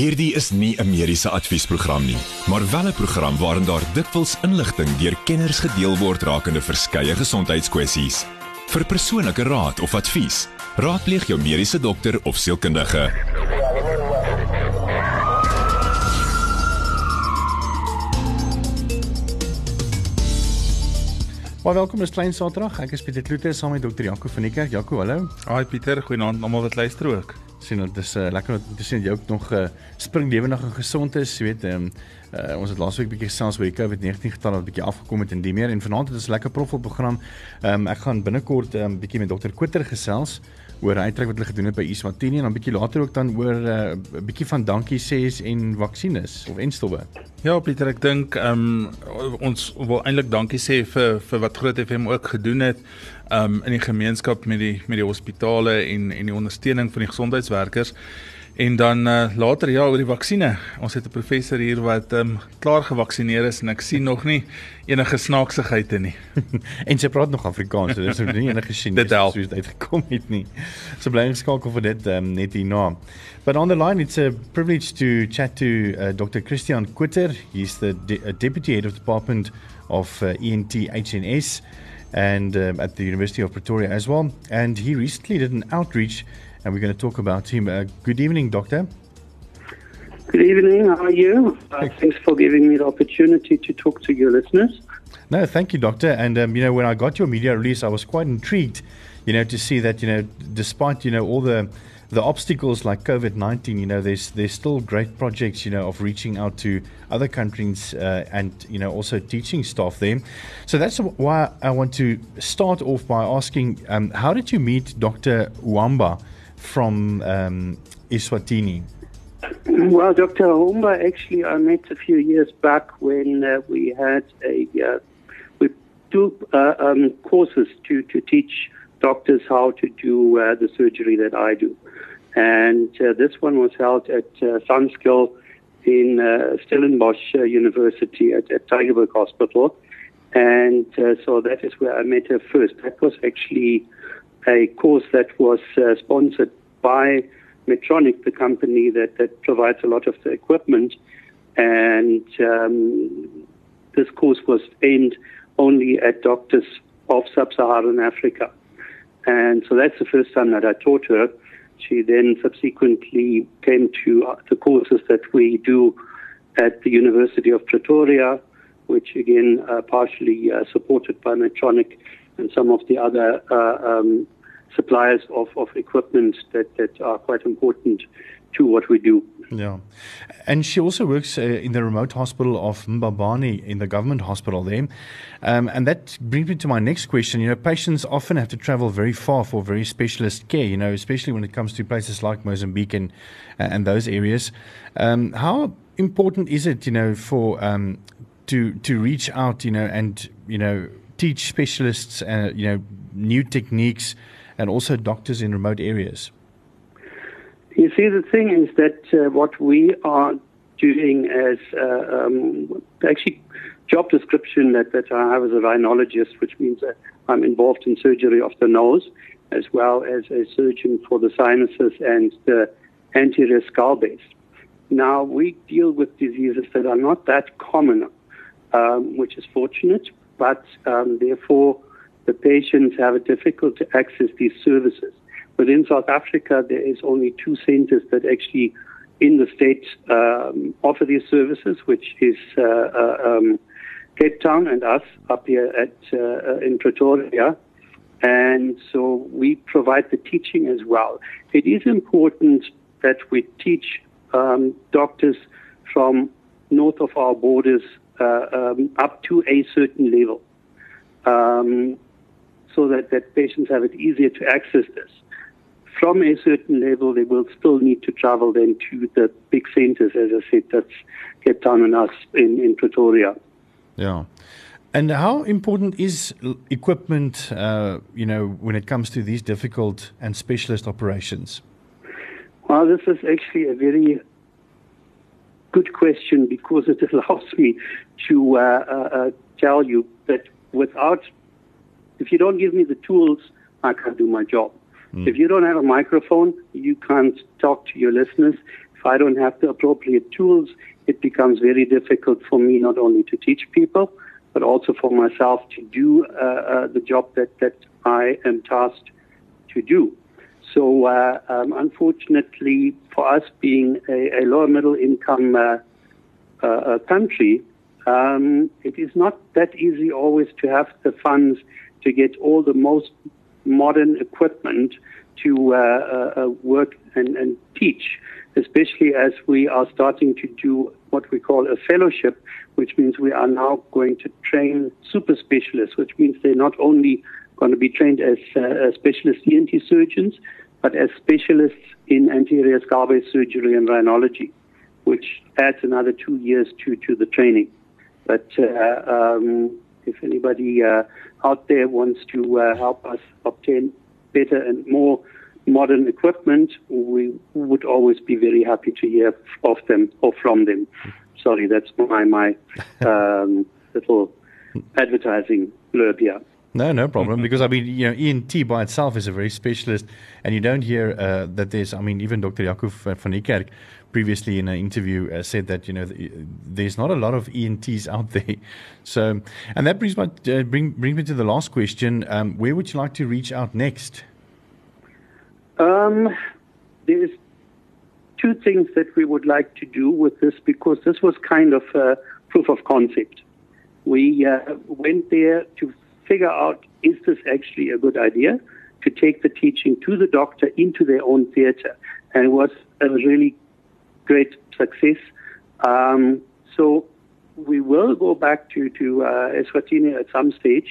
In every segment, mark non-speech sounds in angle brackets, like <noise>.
Hierdie is nie 'n mediese adviesprogram nie, maar wel 'n program waarin daar dikwels inligting deur kenners gedeel word rakende verskeie gesondheidskwessies. Vir persoonlike raad of advies, raadpleeg jou mediese dokter of sielkundige. Maar welkom is Klein Saterdag. Ek is Pieter Kloete saam met dokter Jaco van die kerk. Jaco, hallo. Haai Pieter, goeienaand almal wat luister ook. Sien dit is uh, lekker te sien jy ook nog uh, spring lewendig en gesond is. Jy weet, um, uh, ons het laasweek bietjie gesels oor die COVID-19 getalle wat bietjie afgekom het en die meer en vanaand het ons 'n lekker profil program. Um, ek gaan binnekort 'n um, bietjie met dokter Kotter gesels oor hy trek wat hulle gedoen het by Iswatini en dan bietjie later ook dan oor 'n uh, bietjie van dankie sês en vaksines of enstowwe. Ja Pieter, ek dink ehm um, ons wil eintlik dankie sê vir vir wat Groot FM ook gedoen het ehm um, in die gemeenskap met die met die hospitale en en die ondersteuning van die gesondheidswerkers. En dan uh, later ja oor die vaksines. Ons het 'n professor hier wat ehm um, klaar gevaksinereer is en ek sien nog nie enige snaaksigheid in nie. <laughs> en sy praat nog Afrikaans, so dis nou nie enige Chinese <laughs> soos dit uitgekom het nie. So bly geskakel vir dit ehm um, net hierna. But on the line it's a privilege to chat to uh, Dr. Christian Kutter. He's the de deputy head of the department of uh, ENT HNS and um, at the University of Pretoria as well. And he recently did an outreach and we're going to talk about him. Uh, good evening, Doctor. Good evening. How are you? Uh, thanks for giving me the opportunity to talk to your listeners. No, thank you, Doctor. And um, you know, when I got your media release, I was quite intrigued, you know, to see that you know, despite you know all the the obstacles like COVID nineteen, you know, there's there's still great projects, you know, of reaching out to other countries uh, and you know also teaching staff there. So that's why I want to start off by asking, um, how did you meet Dr. Wamba from um, Iswatini? Well, Dr. Humba, actually, I met a few years back when uh, we had a uh, we do uh, um, courses to to teach doctors how to do uh, the surgery that I do, and uh, this one was held at uh, Sunskill in Stellenbosch University at, at Tigerberg Hospital, and so that is where I met her first. That was actually a course that was sponsored by Medtronic, the company that, that provides a lot of the equipment. And um, this course was aimed only at doctors of sub Saharan Africa. And so that's the first time that I taught her. She then subsequently came to uh, the courses that we do at the University of Pretoria, which again uh, partially uh, supported by Medtronic and some of the other uh, um, suppliers of, of equipment that, that are quite important to what we do. Yeah. And she also works uh, in the remote hospital of Mbabani in the government hospital there. Um, and that brings me to my next question. You know, patients often have to travel very far for very specialist care, you know, especially when it comes to places like Mozambique and, uh, and those areas. Um, how important is it, you know, for um, to, to reach out, you know, and, you know, teach specialists, uh, you know, new techniques and also doctors in remote areas? You see, the thing is that uh, what we are doing as uh, um, actually job description that, that I have as a rhinologist, which means that I'm involved in surgery of the nose, as well as a surgeon for the sinuses and the anterior skull base. Now, we deal with diseases that are not that common, um, which is fortunate, but um, therefore the patients have a difficult to access these services. But in South Africa, there is only two centers that actually in the state um, offer these services, which is uh, uh, um, Cape Town and us up here at uh, in Pretoria. And so we provide the teaching as well. It is important that we teach um, doctors from north of our borders uh, um, up to a certain level. Um, so that, that patients have it easier to access this. From a certain level, they will still need to travel then to the big centers, as I said, that's Cape Town and us in, in Pretoria. Yeah. And how important is equipment, uh, you know, when it comes to these difficult and specialist operations? Well, this is actually a very good question because it <laughs> allows me to uh, uh, uh tell you that without if you don't give me the tools, I can't do my job. Mm. If you don't have a microphone, you can't talk to your listeners. if I don't have the appropriate tools, it becomes very difficult for me not only to teach people, but also for myself to do uh, uh, the job that, that I am tasked to do. So, uh, um, unfortunately, for us being a, a lower middle income uh, uh, country, um, it is not that easy always to have the funds to get all the most modern equipment to uh, uh, uh, work and, and teach, especially as we are starting to do what we call a fellowship, which means we are now going to train super specialists, which means they're not only going to be trained as uh, specialist ENT surgeons, but as specialists in anterior base surgery and rhinology, which adds another two years to, to the training. But uh, um, if anybody uh, out there wants to uh, help us obtain better and more modern equipment, we would always be very happy to hear of them or from them. Sorry, that's my my <laughs> um, little advertising blurb here. No, no problem. Because I mean, you know, ENT by itself is a very specialist, and you don't hear uh, that there's. I mean, even Dr. Jakub van Niekerk previously in an interview uh, said that you know there's not a lot of ENTs out <laughs> there. So, and that brings my uh, bring brings me to the last question. Um, where would you like to reach out next? Um, there's two things that we would like to do with this because this was kind of a proof of concept. We uh, went there to figure out is this actually a good idea to take the teaching to the doctor into their own theater, and it was a really great success. Um, so we will go back to to uh, Eswatini at some stage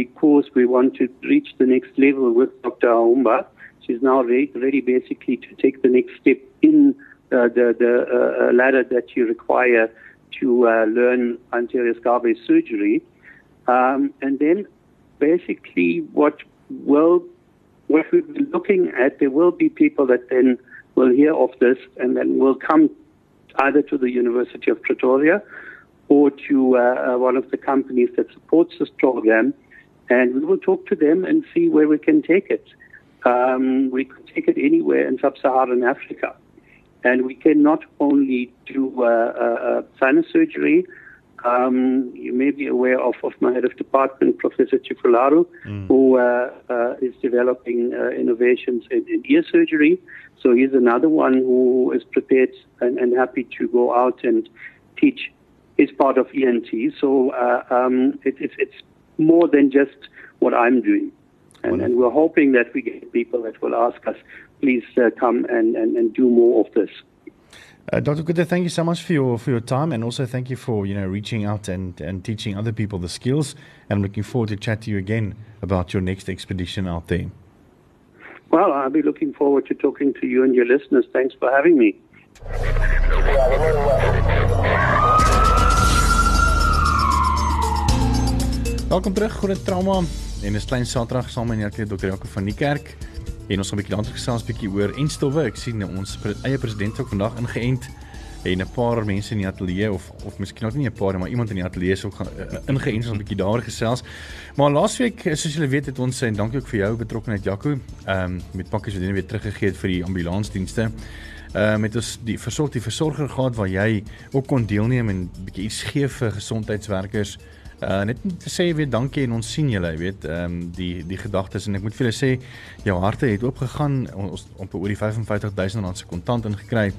because we want to reach the next level with Dr. Aumba She's now ready, ready basically to take the next step in uh, the, the uh, uh, ladder that you require to uh, learn anterior base surgery. Um, and then basically what will what we've been looking at, there will be people that then will hear of this and then will come either to the University of Pretoria or to uh, uh, one of the companies that supports this program, and we will talk to them and see where we can take it. Um, we could take it anywhere in sub-Saharan Africa. And we can not only do uh, uh, uh, sinus surgery, um, you may be aware of, of my head of department, Professor Chifularu, mm. who uh, uh, is developing uh, innovations in, in, ear surgery. So he's another one who is prepared and, and happy to go out and teach his part of ENT. So um, it, it's, it's more than just what I'm doing. And, and, we're hoping that we get people that will ask us, please uh, come and, and, and do more of this. Uh, Dr. Kutte, thank you so much for your for your time, and also thank you for you know reaching out and, and teaching other people the skills. And I'm looking forward to chat to you again about your next expedition out there. Well, I'll be looking forward to talking to you and your listeners. Thanks for having me. Welkom terug, Groot Trauma. en is klein Saterdag saam met Jacques Dr. Jaco van die kerk en ons gaan 'n bietjie later gesels bietjie oor enstowwe. Ek sien ons eie president ook vandag ingeënt en 'n paar mense in die ateljee of of miskien ook nie 'n paar maar iemand in die ateljee ook gaan uh, ingeënt ons 'n bietjie daaroor gesels. Maar laasweek soos julle weet het ons en dankie ook vir jou betrokkeheid Jaco, ehm um, met pakkies wat jy weer teruggegee het vir die ambulansdienste. Uh met ons die versorg die versorger gehad waar jy ook kon deelneem en bietjie iets gee vir gesondheidswerkers. Uh net te sê weer dankie en ons sien julle, jy weet, ehm um, die die gedagtes en ek moet vir julle sê jou harte het oopgegaan. Ons op oor die 55000 rand se kontant ingekry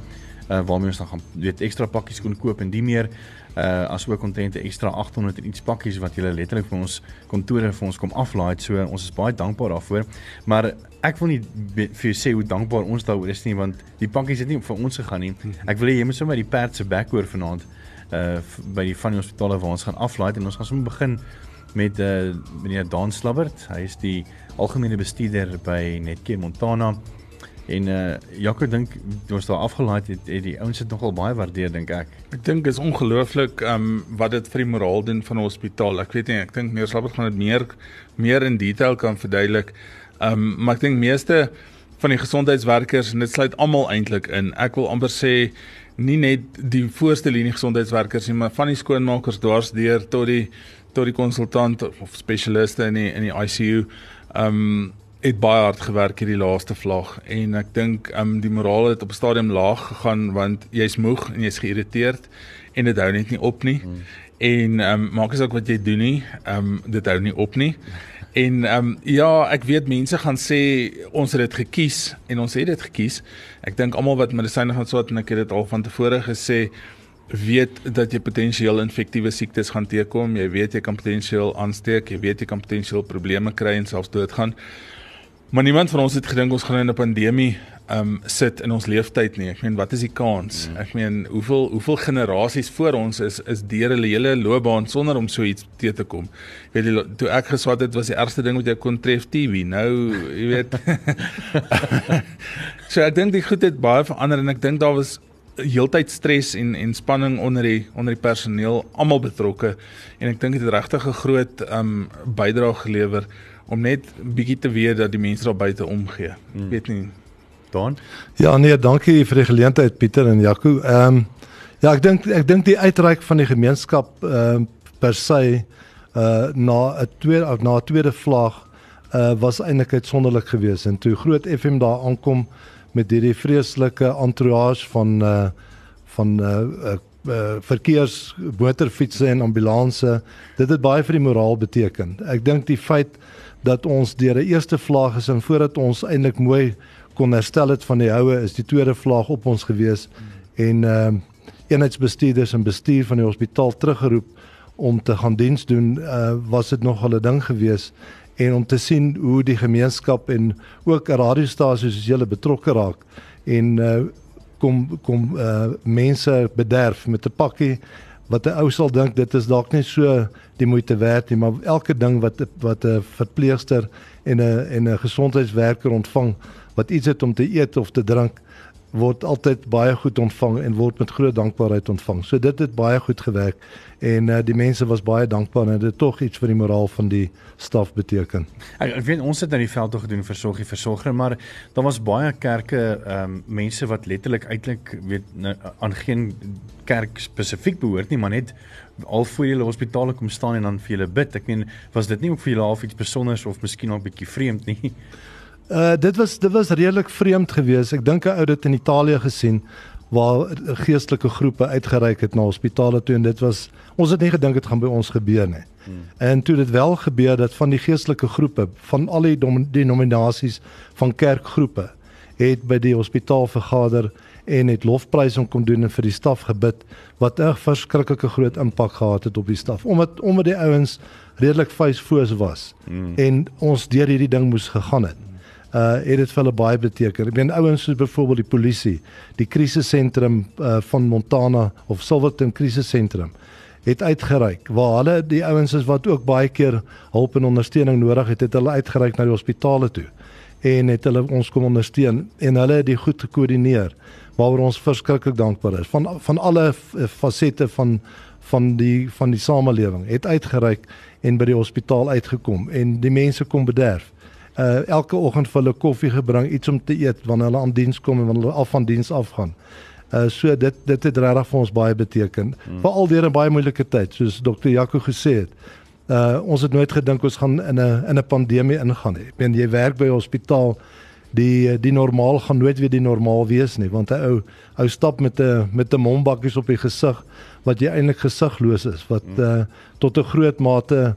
uh waarmee ons dan gaan weet ekstra pakkies kon koop en die meer uh as ook kontente ekstra 800 en iets pakkies wat julle letterlik vir ons kontore vir ons kom aflaai. So ons is baie dankbaar daarvoor. Maar ek wil nie vir jou sê hoe dankbaar ons daaroor is nie want die pakkies het nie vir ons gegaan nie. Ek wil hê jy moet sommer die perd se bek hoor vanaand uh by die van die hospitale waar ons gaan aflaai en ons gaan sommer begin met uh meneer Dan Slabbert. Hy is die algemene bestuurder by Netcare Montana. En uh Jaco dink ons daar afgelaai het, het die ouens dit nogal baie waardeer dink ek. Ek dink is ongelooflik um wat dit vir die moraal doen van 'n hospitaal. Ek weet nie, ek dink meneer Slabbert gaan dit meer meer in detail kan verduidelik. Um maar ek dink meeste van die gesondheidswerkers en dit sluit almal eintlik in. Ek wil amper sê nie net die voorste linie gesondheidswerkers nie, maar van die skoonmakers dwarsdeur tot die tot die konsultant of spesialiste in die in die ICU. Um het baie hard gewerk hierdie laaste vlag en ek dink um die moraal het op 'n stadium laag gegaan want jy's moeg en jy's geïrriteerd en dit hou net nie op nie. Hmm. En um maak as ook wat jy doen nie, um dit hou nie op nie. En ehm um, ja, ek weet mense gaan sê ons het dit gekies en ons het dit gekies. Ek dink almal wat medisyne gaan swaat en ek het dit al van tevore gesê weet dat jy potensieel infektiewe siektes gaan teekom. Jy weet jy kan potensieel aansteek, jy weet jy kan potensieel probleme kry en selfs doodgaan. Maar niemand van ons het gedink ons gaan in 'n pandemie um sit in ons leeftyd nie. Ek meen wat is die kans? Mm. Ek meen hoeveel hoeveel generasies voor ons is is deur hulle hele loopbaan sonder om so iets te te kom. Jy weet jy, toe ek geswat het was die ergste ding wat jy kon tref TV. Nou, jy weet. <laughs> <laughs> so ek dink die goed het baie verander en ek dink daar was heeltyd stres en en spanning onder die onder die personeel almal betrokke en ek dink dit het regtig 'n groot um bydrae gelewer om net bietjie te weet dat die mense daar buite omgee. Mm. Weet nie Dan? Ja nee, dankie vir die geleentheid Pieter en Jaco. Ehm um, ja, ek dink ek dink die uitreik van die gemeenskap ehm uh, per se uh na 'n tweede na tweede vlag uh was eintlik uitsonderlik geweest en toe groot FM daar aankom met hierdie vreeslike entourage van uh van uh, uh, uh verkeers motorfietsse en ambulanse dit het baie vir die moraal beteken. Ek dink die feit dat ons deur 'n eerste vlaag is en voordat ons eintlik mooi kon herstel het van die houe is die tweede vlaag op ons gewees en ehm uh, eenheidsbestuurders en bestuur van die hospitaal teruggeroep om te gaan diens doen uh, was dit nog 'n ding gewees en om te sien hoe die gemeenskap en ook radiostasies soos julle betrokke raak en uh, kom kom uh, mense bederf met 'n pakkie. Wat 'n ou sal dink dit is dalk nie so die moeite werd nie maar elke ding wat wat 'n verpleegster en 'n en 'n gesondheidswerker ontvang wat iets het om te eet of te drink word altyd baie goed ontvang en word met groot dankbaarheid ontvang. So dit het baie goed gewerk en uh, die mense was baie dankbaar en dit tog iets vir die moraal van die staf beteken. Ek, ek weet ons het nou die veld toe gedoen vir sorgie versorger, maar daar was baie kerke ehm um, mense wat letterlik eintlik weet nou, aan geen kerk spesifiek behoort nie, maar net al voor julle hospitale kom staan en dan vir julle bid. Ek meen, was dit nie ook vir julle half iets spesiaals of miskien ook 'n bietjie vreemd nie? Uh dit was dit was redelik vreemd geweest. Ek dink 'n ou dit in Italië gesien waar geestelike groepe uitgereik het na hospitale toe en dit was ons het nie gedink dit gaan by ons gebeur nie. Hmm. En toe dit wel gebeur dat van die geestelike groepe van al die denominasies van kerkgroepe het by die hospitaal vergader en het lofprys om kom doen en vir die staf gebid wat 'n verskriklike groot impak gehad het op die staf omdat omdat die ouens redelik vuisfoos was hmm. en ons deur hierdie ding moes gegaan het. Uh het dit vir hulle baie beteken. Ek meen ouens soos byvoorbeeld die polisie, die krisissentrum uh van Montana of Silverton krisissentrum het uitgereik. Waar hulle die ouens is wat ook baie keer hulp en ondersteuning nodig het, het hulle uitgereik na die hospitale toe. En het hulle ons kom ondersteun en hulle het dit goed gekoördineer waaroor ons verskriklik dankbaar is. Van van alle fasette van van die van die samelewing het uitgereik en by die hospitaal uitgekom en die mense kom bederf uh elke oggend vir hulle koffie gebring, iets om te eet wanneer hulle aan diens kom en wanneer hulle af van diens afgaan. Uh so dit dit het regtig vir ons baie beteken. Hmm. Veral deur 'n baie moeilike tyd, soos dokter Jaco gesê het. Uh ons het nooit gedink ons gaan in 'n in 'n pandemie ingaan nie. Ek meen jy werk by 'n hospitaal die die normaal gaan nooit weer die normaal wees nie want 'n ou ou stap met 'n met 'n mombakkies op die gesig wat jy eintlik gesigloos is wat uh tot 'n groot mate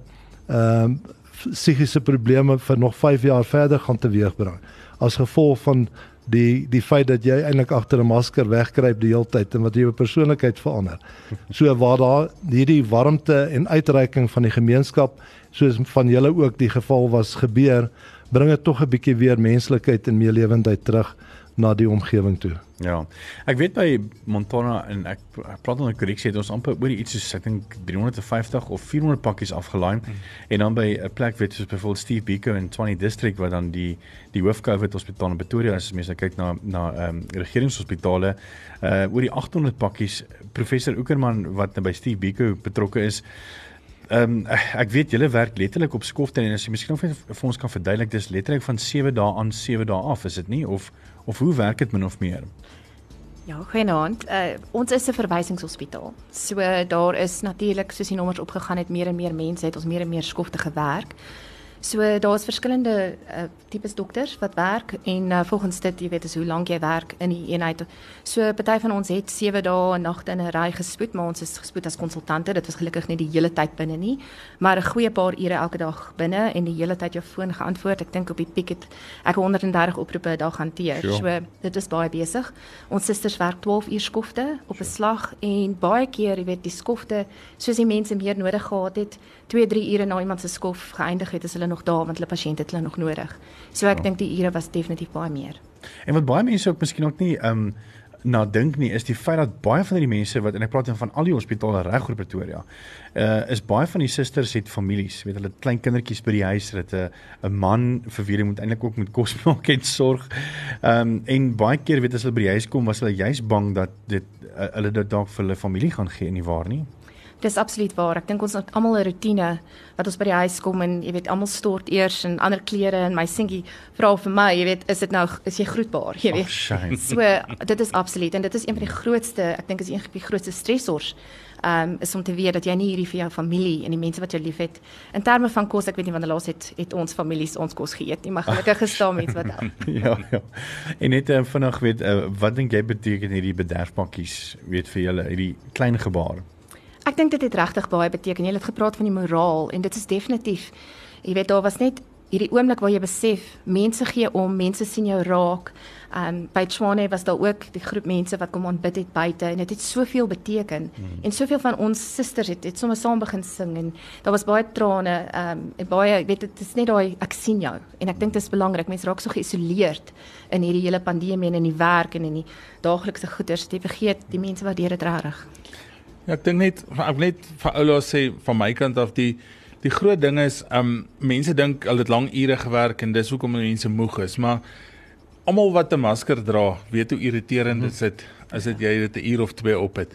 ehm uh, psigiese probleme vir nog 5 jaar verder gaan teweegbring as gevolg van die die feit dat jy eintlik agter 'n masker wegkruip die hele tyd en wat jou persoonlikheid verander. <laughs> So waar daar hierdie warmte en uitreiking van die gemeenskap soos van julle ook die geval was gebeur, bring dit tog 'n bietjie weer menslikheid en meelewendheid terug na die omgewing toe. Ja. Ek weet by Montana en ek, ek praat onder korreksie het ons amper oor iets soos ek dink 350 of 400 pakkies afgelaai mm. en dan by 'n plek weet soos byvoorbeeld Steve Biko in Twenty District waar dan die die hoof COVID hospitaal in Pretoria as mense kyk na na ehm um, regeringshospitale uh oor die 800 pakkies professor Oekerman wat by Steve Biko betrokke is Ehm um, ek weet julle werk letterlik op skofte en as jy miskien vir, vir ons kan verduidelik dis letterlik van 7 dae aan 7 dae af is dit nie of of hoe werk dit min of meer? Ja, goeienaand. Uh, ons is 'n verwysingshospitaal. So daar is natuurlik soos die nommers opgegaan het meer en meer mense het ons meer en meer skofte gewerk. So daar's verskillende uh, tipes dokters wat werk en uh, volgens dit jy weet is hoe lank jy werk in die eenheid. So party van ons het 7 dae en nagte in 'n ry gespoed, maar ons is gespoed as konsultante. Dit was gelukkig nie die hele tyd binne nie, maar 'n goeie paar ure elke dag binne en die hele tyd jou foon geantwoord. Ek dink op die piek het ek 130 oproepe 'n dag hanteer. Sure. So dit is baie besig. Ons susters werk 12 uur skofte op 'n slag en baie keer, jy weet, die skofte soos die mense meer nodig gehad het, 2, 3 ure na iemand se skof geëindig het, is hulle nog daar want hulle pasiënte het hulle nog nodig. So ek ja. dink die ure was definitief baie meer. En wat baie mense ook miskien ook nie ehm um, na dink nie is die feit dat baie van die mense wat en ek praat van al die hospitale reg oor Pretoria uh is baie van die susters het families weet hulle klein kindertjies by die huis hulle het 'n 'n man vir wie hulle moet eintlik ook met kos <laughs> maak en sorg ehm um, en baie keer weet as hulle by die huis kom was hulle juis bang dat dit uh, hulle dit dalk vir hulle familie gaan gee nie waar nie Dis absoluut waar. Ek dink ons het almal 'n rotine wat ons by die huis kom en jy weet almal stort eers in ander klere en my seentjie vra vir my, jy weet, is dit nou is jy groetbaar, jy weet. Oh, so dit is absoluut en dit is een van die grootste, ek dink is een van die grootste stressors. Ehm um, is om te weet dat jy nie hierdie vir jou familie en die mense wat jy liefhet in terme van kos, ek weet nie wanneer laas het het ons families ons kos geëet nie, maar gelukkig gestaan mense wat <laughs> Ja, ja. En net uh, vinnig weet uh, wat dink jy beteken hierdie bederfpakkies weet vir julle, hierdie klein gebaar? Ek dink dit het regtig baie beteken. Jy het gepraat van die moraal en dit is definitief. Jy weet daar was net hierdie oomblik waar jy besef mense gee om, mense sien jou raak. Um by Tshwane was daar ook die groep mense wat kom aanbid het buite en dit het, het soveel beteken. Hmm. En soveel van ons susters het het sommer saam begin sing en daar was baie trane. Um en baie weet dit is net daai ek sien jou en ek dink dit is belangrik. Mense raak so geïsoleerd in hierdie hele pandemie en in die werk en in die daaglikse goeders. Jy vergeet die mense wat dit reg. Ja, ek dink net ek net vir Oula sê van my kant af die die groot ding is um mense dink hulle het lang ure gewerk en dis hoekom mense moeg is, maar almal wat 'n masker dra, weet hoe irriterend dit is as dit jy dit 'n uur of twee op het.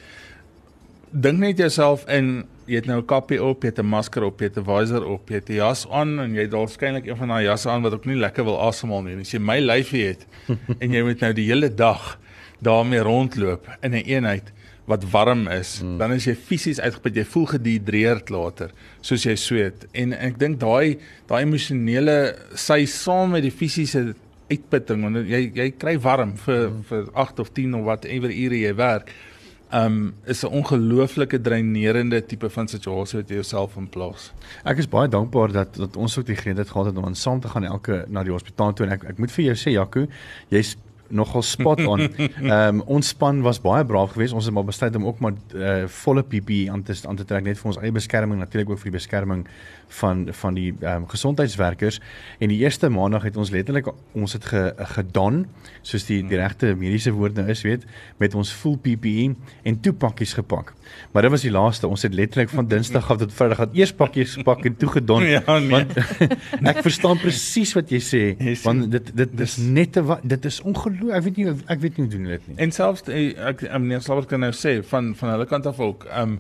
Dink net jouself in jy het nou 'n kappie op, jy het 'n masker op, jy het 'n visor op, jy het 'n jas aan en jy het waarskynlik een van daai jasse aan wat ook nie lekker wil asemhaal nie. As jy my lyfie het <laughs> en jy moet nou die hele dag daarmee rondloop in 'n een eenheid wat warm is, mm. dan is jy fisies uitgeput, jy voel gedihidreerd later, soos jy sweet. En, ek dink daai daai emosionele sy saam met die fisiese uitputting want jy jy kry warm vir mm. vir 8 of 10 of whatever ure jy werk. Um is 'n ongelooflike dreinerende tipe van situasie wat jy jouself in plaas. Ek is baie dankbaar dat dat ons ook die geleentheid gehad het om aan saam te gaan elke na die hospitaal toe en ek ek moet vir jou sê Jaco, jy's nogal spot on. <laughs> Ehm um, ons span was baie braaf geweest. Ons het maar besluit om ook maar uh, volle PPE aan te aan te trek net vir ons eie beskerming natuurlik ook vir die beskerming van van die ehm um, gesondheidswerkers. En die eerste maandag het ons letterlik ons het ge, gedon soos die die regte mediese woord nou is, weet, met ons full PPE en toe pakkies gepak. Maar dit was die laaste. Ons het letterlik van Dinsdag af tot Vrydag gehad eers pakkies gepak en toe gedon. <laughs> Ja, nee. Want <laughs> ek verstaan presies wat jy sê. Want dit dit dis net 'n dit is ongelooflik. Ek weet nie ek weet nie hoe doen dit nie. En selfs eh, ek meneer Slawert kan nou sê van van hulle kant af ook. Um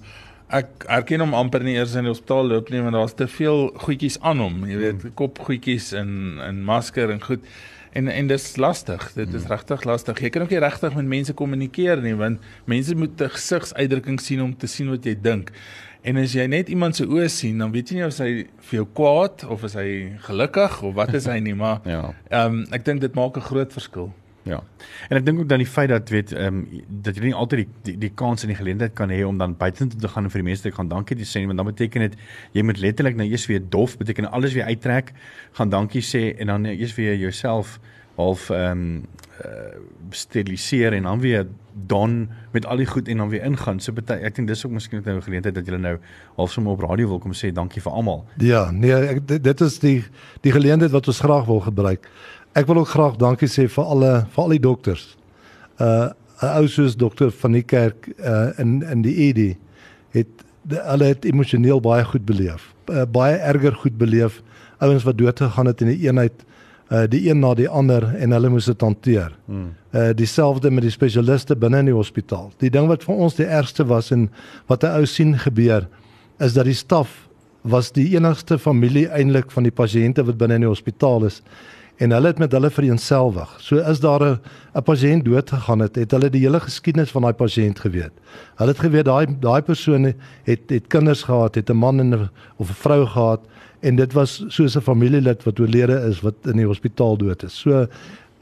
ek erken hom amper nie eers in die hospitaal loop nie want daar's te veel goedjies aan hom. Jy weet, hmm. kopgoedjies en en masker en goed. En en dis lastig. Dit is hmm. regtig lastig. Jy kan ook nie regtig met mense kommunikeer nie want mense moet 'n gesigsuitdrukking sien om te sien wat jy dink. En as jy net iemand se oë sien, dan weet jy nie of hy vir jou kwaad of is hy gelukkig of wat is hy nie, maar <laughs> ja. Ehm um, ek dink dit maak 'n groot verskil. Ja. En ek dink ook dan die feit dat weet ehm um, dat jy nie altyd die die, die kans en die geleentheid kan hê om dan buite te gaan vir die mense te gaan dankie te sê want dan beteken dit jy moet letterlik nou eers weer dof beteken alles weer uittrek, gaan dankie sê en dan eers weer jouself half ehm um, uh, steriliseer en dan weer dan met al die goed en dan weer ingaan. So bety, ek dink dis ook miskien nou 'n geleentheid dat jy nou half sommer op radio wil kom sê dankie vir almal. Ja, nee, ek, dit is die die geleentheid wat ons graag wil gebruik. Ek wil ook graag dankie sê vir alle vir al die dokters. Uh 'n ou soos dokter van die kerk uh in in die ED het de, hulle het emosioneel baie goed beleef. Uh, baie erger goed beleef. Ouens wat dood gegaan het in die eenheid uh die een na die ander en hulle moes dit hanteer. Hmm. Uh dieselfde met die spesialiste binne in die hospitaal. Die ding wat vir ons die ergste was en wat 'n ou sien gebeur is dat die staf was die enigste familie eintlik van die pasiënte wat binne in die hospitaal is en hulle het met hulle vereenselwig. So is daar 'n 'n pasiënt dood gegaan het, het hulle die hele geskiedenis van daai pasiënt geweet. Hulle het geweet daai daai persoon het het kinders gehad, het 'n man en 'n of 'n vrou gehad en dit was soos 'n familielid wat oorlede is wat in die hospitaal dood is. So 'n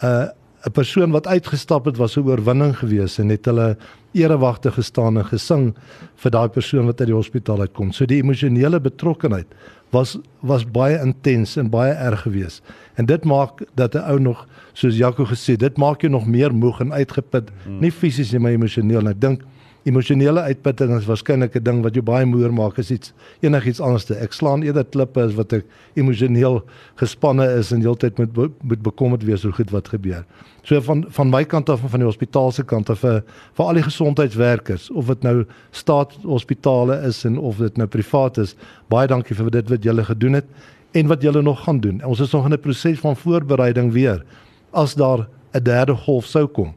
uh, 'n persoon wat uitgestap het was 'n oorwinning geweest en het hulle erewagte gestaan en gesing vir daai persoon wat uit die hospitaal uitkom. So die emosionele betrokkenheid was was baie intens en baie erg geweest. En dit maak dat 'n ou nog soos Jaco gesê, dit maak jou nog meer moeg en uitgeput, hmm. nie fisies nie, maar emosioneel. En ek dink emosionele uitputting is waarskynlik 'n ding wat jou baie moer maak as iets enigiets anders te. Ek slaan eerder klippe as wat ek emosioneel gespanne is en heeltyd moet moet bekommerd wees oor goed wat gebeur. So van van my kant af van die hospitaal se kant af vir vir al die gesondheidswerkers of dit nou staatshospitale is en of dit nou privaat is, baie dankie vir dit wat julle gedoen het en wat julle nog gaan doen. Ons is nog in 'n proses van voorbereiding weer as daar 'n derde golf sou kom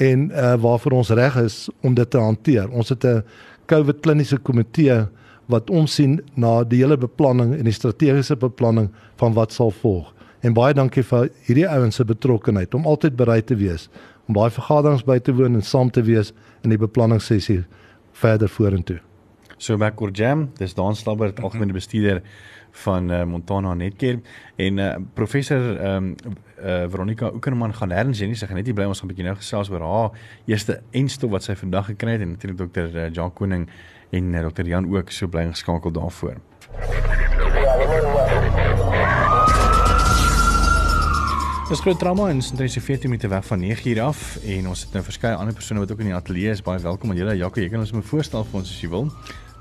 en uh, waarvoor ons reg is om dit te hanteer. Ons het 'n COVID kliniese komitee wat omsien na die hele beplanning en die strategiese beplanning van wat sal volg. En baie dankie vir hierdie ouens se betrokkeheid om altyd bereid te wees om baie vergaderings by te woon en saam te wees in die beplanningssessie verder vorentoe. So back or jam, dis Dan Slabber, algemene bestuurder van uh, Montana Netcare en uh, professor ehm um, uh, Veronica Oekerman gaan nêrens heen nie. Sy gaan net hier bly. Ons gaan 'n bietjie nou gesels oor haar eerste enstof wat sy vandag gekry het en natuurlik dokter uh, Jan Koning en uh, dokter Jan ook so bly geskakel daarvoor. Ons groot drama in Sentrasie 14 minute weg van 9 uur af en ons het nou verskeie ander persone wat ook in die ateljee is. Baie welkom aan julle. Jaco, jy kan ons moet voorstel vir ons as jy wil.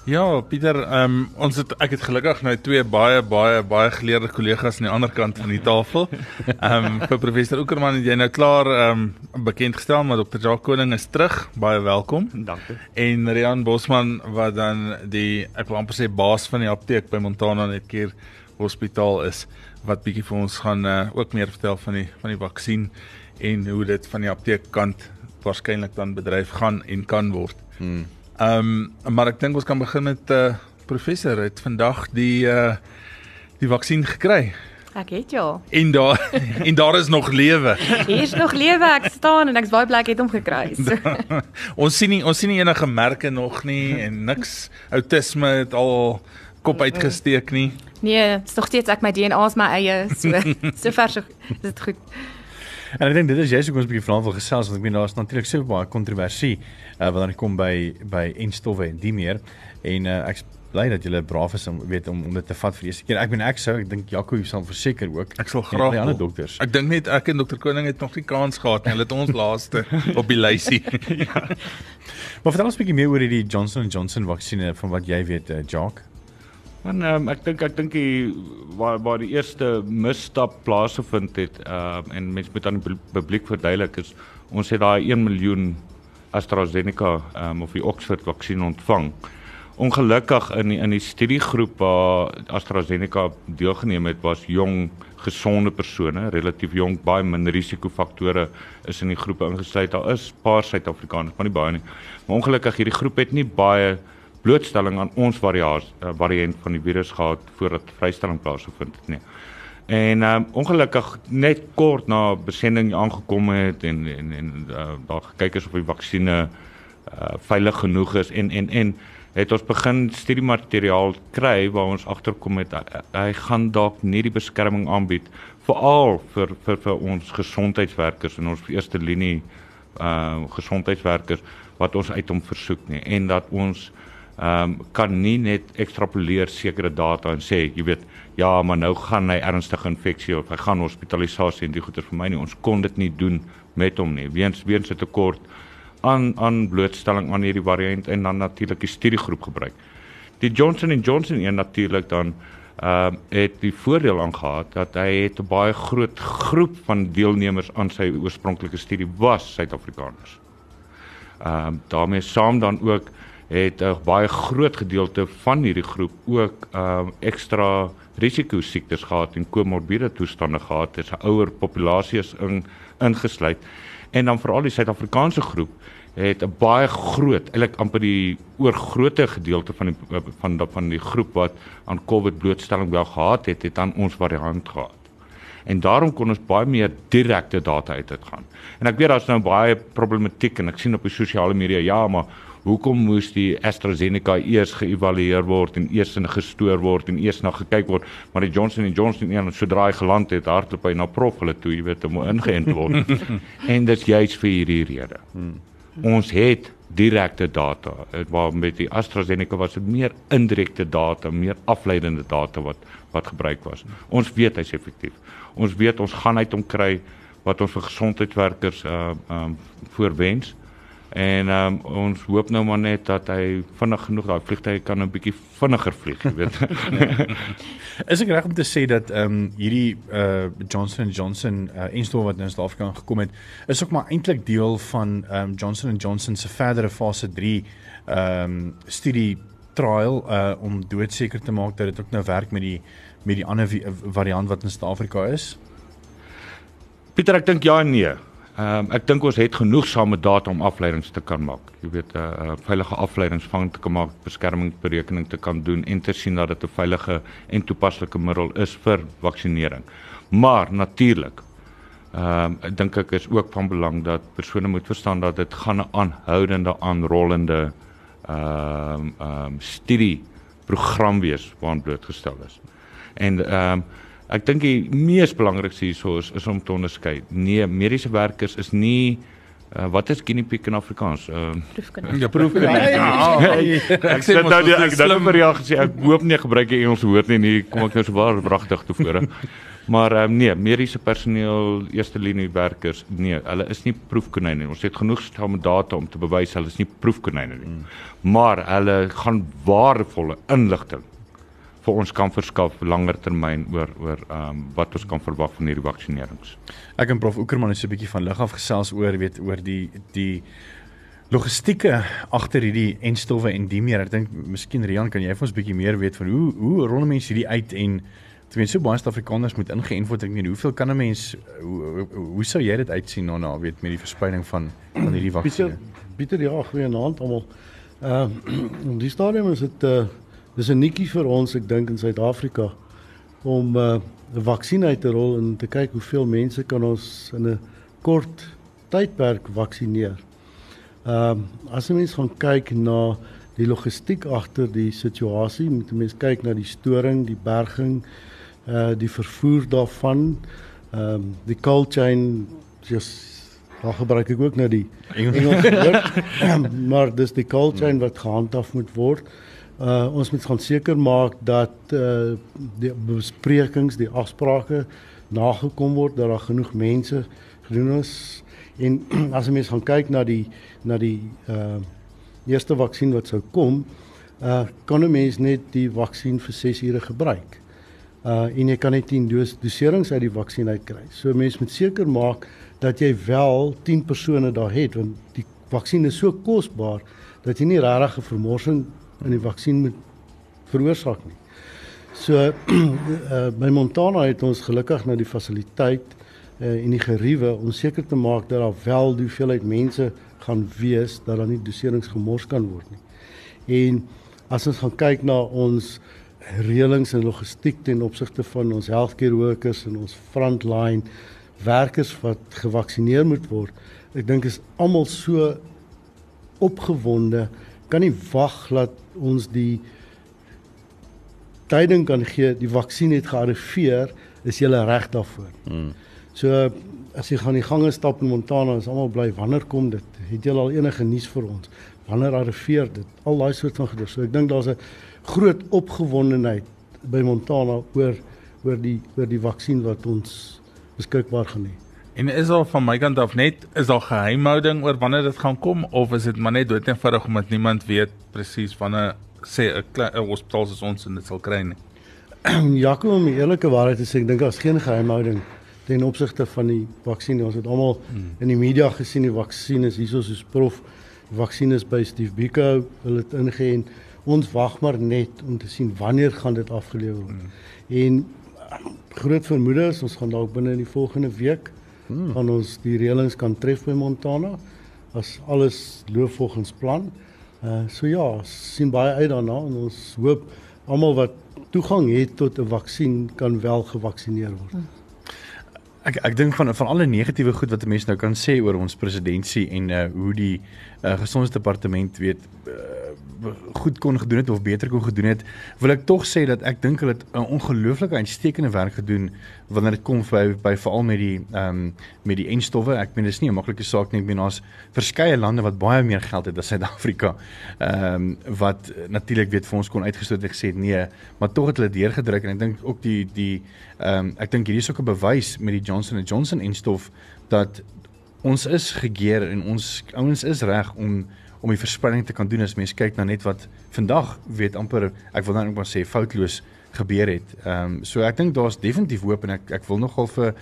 Ja, Pieter, ehm um, ons het ek het gelukkig nou twee baie baie baie geleerde kollegas aan die ander kant van die tafel. Ehm um, vir professor Okerman het jy nou klaar ehm um, bekend gestel maar Dr. Jacques Koning is terug. Baie welkom. Dankie. En Rian Bosman wat dan die ek wil amper sê baas van die apteek by Montana Netcare Hospitaal is wat bietjie vir ons gaan uh, ook meer vertel van die van die vaksin en hoe dit van die apteekkant waarskynlik dan bedryf gaan en kan word. Hmm. Ehm um, maar ek dink ons kan begin met uh professor het vandag die uh die vaksin gekry. Ek het ja. En daar <laughs> en daar is nog lewe. Hier is nog lewe. Ek staan en ek's baie bly ek het hom gekry. <laughs> So. ons sien nie ons sien nie enige merke nog nie en niks outisme het al kop uitgesteek nie. Nee, dis nog steeds ek my DNA is my eie so <laughs> so ver so dit goed. En ek dink dit is jy sou ons 'n bietjie vanaand wil gesels want ek meen daar's natuurlik so baie kontroversie uh, wat dan kom by by enstowwe en die meer en uh, ek bly dat julle braaf is om weet om om dit te vat vir die eerste keer. Ek meen ek sou ek dink Jaco sal verseker ook. Ek sal graag die ander dokters. Ek dink net ek en dokter Koning het nog nie kans gehad nie. Hulle het ons laaste <laughs> op die lysie. <laughs> ja. Maar vertel ons 'n bietjie meer oor hierdie Johnson & Johnson vaksinne van wat jy weet, uh, Jacques. Want um, ek dink ek dink die waar waar die eerste misstap plaasgevind het, ehm uh, en mense moet aan die publiek verduidelik is ons het daai 1 miljoen AstraZeneca ehm um, of die Oxford vaksin ontvang. Ongelukkig in die, in die studiegroep waar AstraZeneca deelgeneem het was jong gesonde persone, relatief jonk, baie min risikofaktore is in die groepe ingesluit. Daar is paar Suid-Afrikaners, maar nie baie nie. Maar ongelukkig hierdie groep het nie baie blootstelling aan ons variasie uh, variant van die virus gehad voordat vrystelling plaasgevind het nie. En um, ongelukkig net kort na besending aangekom het en en en uh, daar gekyk is of die vaksines uh, veilig genoeg is en en en het ons begin studiemateriaal kry waar ons agterkom het hy, hy gaan dalk nie die beskerming aanbied veral vir vir vir ons gesondheidswerkers en ons eerste linie uh gesondheidswerkers wat ons uit hom versoek nie en dat ons ehm um, kan nie net ekstrapoleer sekere data en sê jy weet ja maar nou gaan hy ernstige infeksie of hy gaan hospitalisasie en die goeie vir my nie. Ons kon dit nie doen met hom nie. Weens weens 'n tekort aan aan blootstelling aan hierdie variant en dan natuurlik die studiegroep gebruik. Die Johnson & Johnson een natuurlik dan ehm uh, het die voordeel aangehad dat hy het 'n baie groot groep van deelnemers aan sy oorspronklike studie was Suid-Afrikaners. Ehm uh, daarmee saam dan ook het 'n baie groot gedeelte van hierdie groep ook ehm uh, ekstra risiko siektes gehad en komorbiede toestande gehad. Dit is 'n ouer populasie is in, ingesluit. En dan veral die Suid-Afrikaanse groep het 'n baie groot, eintlik amper die oorgrootte gedeelte van die van van die groep wat aan COVID blootstelling wel gehad het, het dan ons variant gehad. En daarom kon ons baie meer direkte data uit dit gaan. En ek weet daar's nou baie problematiek en ek sien op die sosiale media ja, maar hoekom moes die AstraZeneca eers geëvalueer word en eers in gestoor word en eers na gekyk word, maar die Johnson & Johnson een sodra hy geland het, hardloop hy na prof hulle toe, jy weet, om ingeënt word. <laughs> en dit juist vir hierdie rede. Hmm. Ons het direkte data. Dit waar met die AstraZeneca was dit meer indirekte data, meer afleidende data wat wat gebruik was. Ons weet hy's effektief. Ons weet ons gaan uit om kry wat ons vir gesondheidswerkers uh um voorwens. En um ons hoop nou maar net dat hy vinnig genoeg daai vliegtye kan 'n bietjie vinniger vlieg, jy weet. <laughs> Is ek reg om te sê dat ehm um, hierdie uh Johnson Johnson uh instoor wat nou in Suid-Afrika gekom het, is ook maar eintlik deel van ehm um, Johnson Johnson se verdere fase 3 ehm um, studie trial uh om doodseker te maak dat dit ook nou werk met die met die ander variant wat in Suid-Afrika is? Pieter, ek dink ja en nee. Ehm um, ek dink ons het genoegsame data om afleidings te kan maak. Jy weet 'n uh, uh, veilige afleidingsvang te kan maak, beskermingsberekening te kan doen en te sien dat dit 'n veilige en toepaslike middel is vir vaksinering. Maar natuurlik ehm um, ek dink ek is ook van belang dat persone moet verstaan dat dit gaan 'n aanhoudende aanrollende ehm um, ehm um, studie program wees waaraan blootgestel is. En ehm um, Ek dink die mees belangrikste hierso is, is om te onderskei. Nee, mediese werkers is nie uh, wat is guinea pig in Afrikaans? Uh, proefkonyn. Ja, proefkonyn. Ja, ek sê nou die ek dan vir jou gesê ek hoop nie gebruik jy ons woord nie. Kom ek nou so baie pragtig te vore. Maar um, nee, mediese personeel, eerste linie werkers, nee, hulle is nie proefkonyne nie. Ons het genoeg stel met data om te bewys hulle is nie proefkonyne nie. Mm. Maar hulle gaan waardevolle inligting vir ons kan verskaf langer termyn oor oor ehm um, wat ons kan verwag van hierdie vaksinerings. Ek en prof Okerman het so 'n bietjie van lig af gesels oor weet oor die die logistieke agter hierdie enstowwe en die meer. Ek dink miskien Rian kan jy vir ons bietjie meer weet van hoe hoe rol mense hierdie uit en Ten minste so baie Suid-Afrikaners moet ingeënt word. Ek meen, hoeveel kan 'n mens hoe, hoe, hoe sou jy dit uitsien nou nou weet met die verspreiding van van hierdie vaksinne? Pieter, Pieter ja, goeie aand almal. Ehm <clears throat> uh, die stadium is dit uh Dis 'n nikkie vir ons, ek dink in Suid-Afrika om uh, 'n uh, vaksin uit te rol en te kyk hoeveel mense kan ons in 'n kort tydperk vaksineer. Ehm uh, as jy mens gaan kyk na die logistiek agter die situasie, moet jy mens kyk na die storing, die berging, uh die vervoer daarvan, ehm um, die cold chain just Daar gebruik ek ook nou die Engels woord. <laughs> maar dis die cold chain wat gehandhaaf moet word. Uh ons moet gaan seker maak dat uh die besprekings, die afsprake nagekom word dat daar genoeg mense gedoen is en <clears throat> as jy mens gaan kyk na die na die uh eerste vaksin wat sou kom, uh kan 'n mens net die vaksin vir 6 ure gebruik. Uh en jy kan net 10 dos doserings uit die vaksin uitkry. So mens moet seker maak dat jy wel 10 persone daar het want die vaksin is so kosbaar dat jy nie regtig 'n vermorsing in die vaksin moet veroorsaak nie. So uh, <clears throat> by Montana het ons gelukkig na die fasiliteit uh, en die geriewe om seker te maak dat daar wel die hoeveelheid mense gaan wees dat daar nie doserings gemors kan word nie. En as ons gaan kyk na ons reëlings en logistiek ten opsigte van ons healthcare workers en ons frontline werkers wat gevaksinereer moet word, ek dink is almal so opgewonde kan nie wag dat ons die tyding kan gee die vaksin het gearriveer is jy reg daarvoor. Hmm. So as jy gaan die gange stap in Montana is almal bly wanneer kom dit? Het jy al enige nuus vir ons? Wanneer arriveer dit? Al daai soort van goeie. So ek dink daar's 'n groot opgewondenheid by Montana oor oor die oor die vaksin wat ons beskikbaar gaan hê. En is al van my kant af net is daar geheimhouding oor wanneer dit gaan kom of is dit maar net doodnoodig omdat niemand weet presies wanneer sê 'n hospitaal soos ons en dit sal kry nie. <clears throat> Jakob om die eerlike waarheid te sê, ek dink daar's geen geheimhouding ten opsigte van die vaksin. Ons het almal hmm. in die media gesien die vaksin is hieso soos prof vaksin is by Steve Biko wil dit ingeën. Ons wag maar net om te sien wanneer gaan dit afgelewer word. Hmm. En groot vermoede is ons gaan dalk binne in die volgende week hmm. gaan ons die reëlings kan tref by Montana as alles loop volgens plan. Uh so ja, sien baie uit daarna en ons hoop almal wat toegang het tot 'n vaksin kan wel gevaksinereer word. Hmm. Ek ek dink van van alle negatiewe goed wat 'n mens nou kan sê oor ons presidentsie en uh hoe die uh, gesondheidsdepartement weet uh, goed kon gedoen het of beter kon gedoen het, wil ek tog sê dat ek dink hulle het 'n ongelooflike uitstekende werk gedoen wanneer dit kom by by veral met die ehm um, met die enstowwe. Ek meen dis nie 'n maklike saak nie. Ek meen ons verskeie lande wat baie meer geld het as Suid-Afrika. Ehm um, wat natuurlik weet vir ons kon uitgestoot het gesê nee, maar tog het hulle deurgedruk en ek dink ook die die ehm um, ek dink hierdie is ook 'n bewys met die Johnson & Johnson enstof dat ons is gegeer en ons ouens is reg om om die verspreiding te kan doen as mens kyk na net wat vandag weet amper ek wil nou net maar sê foutloos gebeur het. Ehm um, so ek dink daar's definitief hoop en ek ek wil nogal vir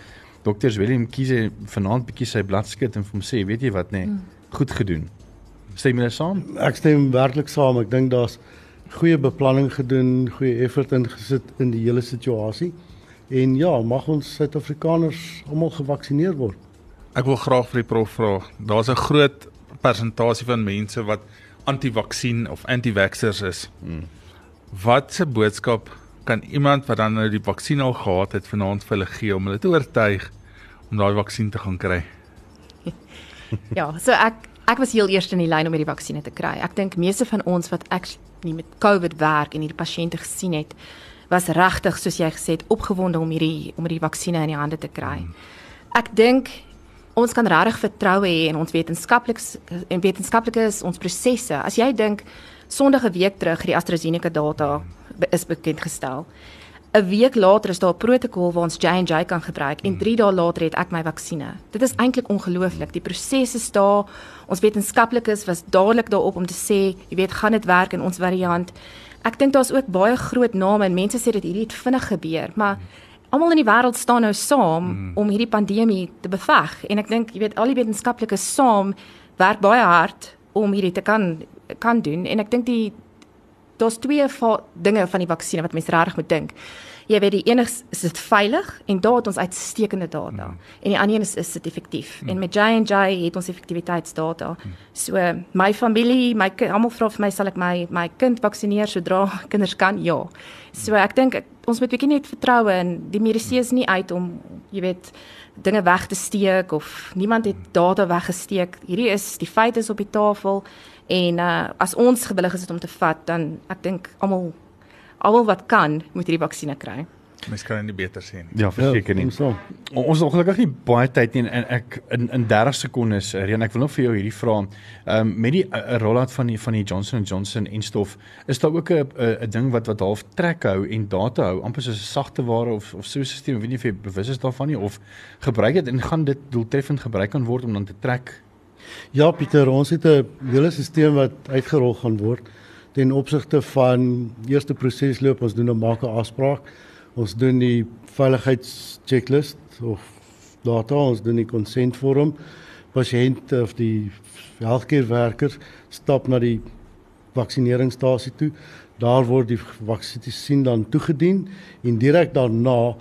dokters Willem Kiese vanaand bietjie sy blad skud en vir hom sê weet jy wat nê nee, goed gedoen. Stem jy saam? Ek stem werklik saam. Ek dink daar's goeie beplanning gedoen, goeie effort ingesit in die hele situasie. En ja, mag ons Suid-Afrikaners almal gevaksinereer word. Ek wil graag vir die prof vra. Daar's 'n groot persentasie van mense wat anti-vaksin of anti-vaxxers is. Hmm. Wat se boodskap kan iemand wat dan nou die vaksin al gehad het vanaand vir hulle gee om hulle te oortuig om daai vaksin te gaan kry? <laughs> ja, so ek ek was heel eerste in die lyn om hierdie vaksinne te kry. Ek dink meeste van ons wat ek nie met COVID werk en hierdie pasiënte gesien het, was regtig soos jy gesê het opgewonde om hierdie om hierdie vaksinne in die hande te kry. Hmm. Ek dink ons kan regtig vertroue hê in ons wetenskaplikes en wetenskaplikes ons prosesse. As jy dink Sondag 'n week terug die AstraZeneca data is bekend gestel. 'n Week later is daar 'n protokol waar ons J&J kan gebruik en 3 dae later het ek my vaksinne. Dit is eintlik ongelooflik. Die proses is daar. Ons wetenskaplikes was dadelik daarop om te sê, jy weet, gaan dit werk in ons variant. Ek dink daar's ook baie groot name en mense sê dit hierdie het vinnig gebeur, maar hmm almal in die wêreld staan nou saam mm. om hierdie pandemie te beveg. En ek dink jy weet al die wetenskaplikes saam werk baie hard om hierdie te kan kan doen. En ek dink die daar's twee dinge van die vaksinne wat mense regtig moet dink jy weet die enigste is dit veilig en daar het ons uitstekende data. Mm. en die ander een is is dit effektief mm. en met J&J het ons effektiwiteitsdata. Mm. so my familie my almal vra vir my sal ek my my kind vaksineer sodra <laughs> kinders kan? Ja. So ek dink ons moet bietjie net vertroue in. Die mediese is nie uit om jy weet dinge weg te steek of niemand het data weggesteek. Hierdie is die feite is op die tafel. En uh, as ons gewillig is om te vat dan ek dink almal almal wat kan moet hierdie vaksinne kry. Mens kan nie beter sê nie. Ja, verseker nie. Ja, ons het ongelukkig nie baie tyd nie en ek in in 30 sekondes, Reen, ek wil nog vir jou hierdie vra. Ehm um, met die 'n rollout van die van die Johnson & Johnson en stof, is daar ook 'n 'n ding wat wat half trek hou en data hou, amper soos 'n sagte ware of of so 'n stelsel, weet nie of jy bewus is daarvan nie of gebruik dit en gaan dit doeltreffend gebruik kan word om dan te trek? Ja, Pieter, ons het 'n hele stelsel wat uitgerol gaan word ten opsigte van eerste prosesloop ons doen 'n maak 'n afspraak. Ons doen die veiligheidschecklist of data ons doen die konsentvorm. Pasiënt of die healthcare werker stap na die vaksineringsstasie toe. Daar word die vaksin dan toegedien en direk daarna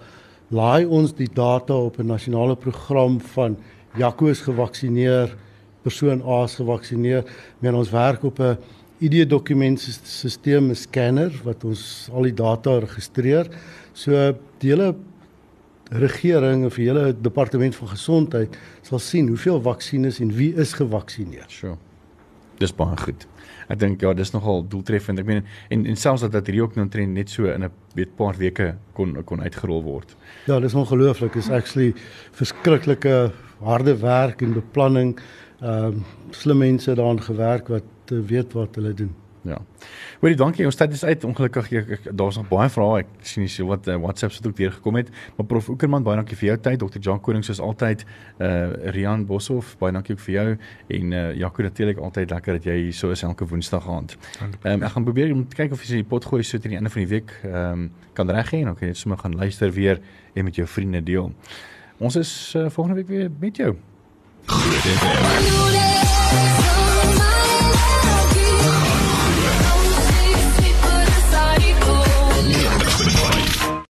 laai ons die data op 'n nasionale program van Jaco is gevaksineer, persoon A is gevaksineer. Men ons werk op 'n ID dokumentstelsel 'n scanner wat ons al die data registreer. So die hele regering of die hele departement van gesondheid sal sien hoeveel vaksines en wie is gevaksineer. Sure. Dis baie goed. Ek dink ja, dis nogal doeltreffend. Ek meen en en selfs dat dit hier ook nou net so in 'n weet paar weke kon kon uitgerol word. Ja, dis ongelooflik. Is actually verskriklike harde werk en beplanning. Ehm um, slim mense daaraan gewerk wat te weet wat hulle doen. Ja. Hoorie, dankie. Ons tyd is uit. Ongelukkig ek daar's nog baie vrae. Ek sien nie so wat uh, WhatsApps het ook deur gekom het. Maar Prof Okerman, baie dankie vir jou tyd. Dr. Jan Koning soos altyd. Uh Rian Boshoff, baie dankie ook vir jou en uh Jaco natuurlik altyd lekker dat jy hier so is elke Woensdag aand. Ehm um, ek gaan probeer om te kyk of jy die pot gooi so teen die einde van die week ehm um, kan reg gee en dan kan jy sommer gaan luister weer en met jou vriende deel. Ons is uh, volgende week weer met jou. Groot FM.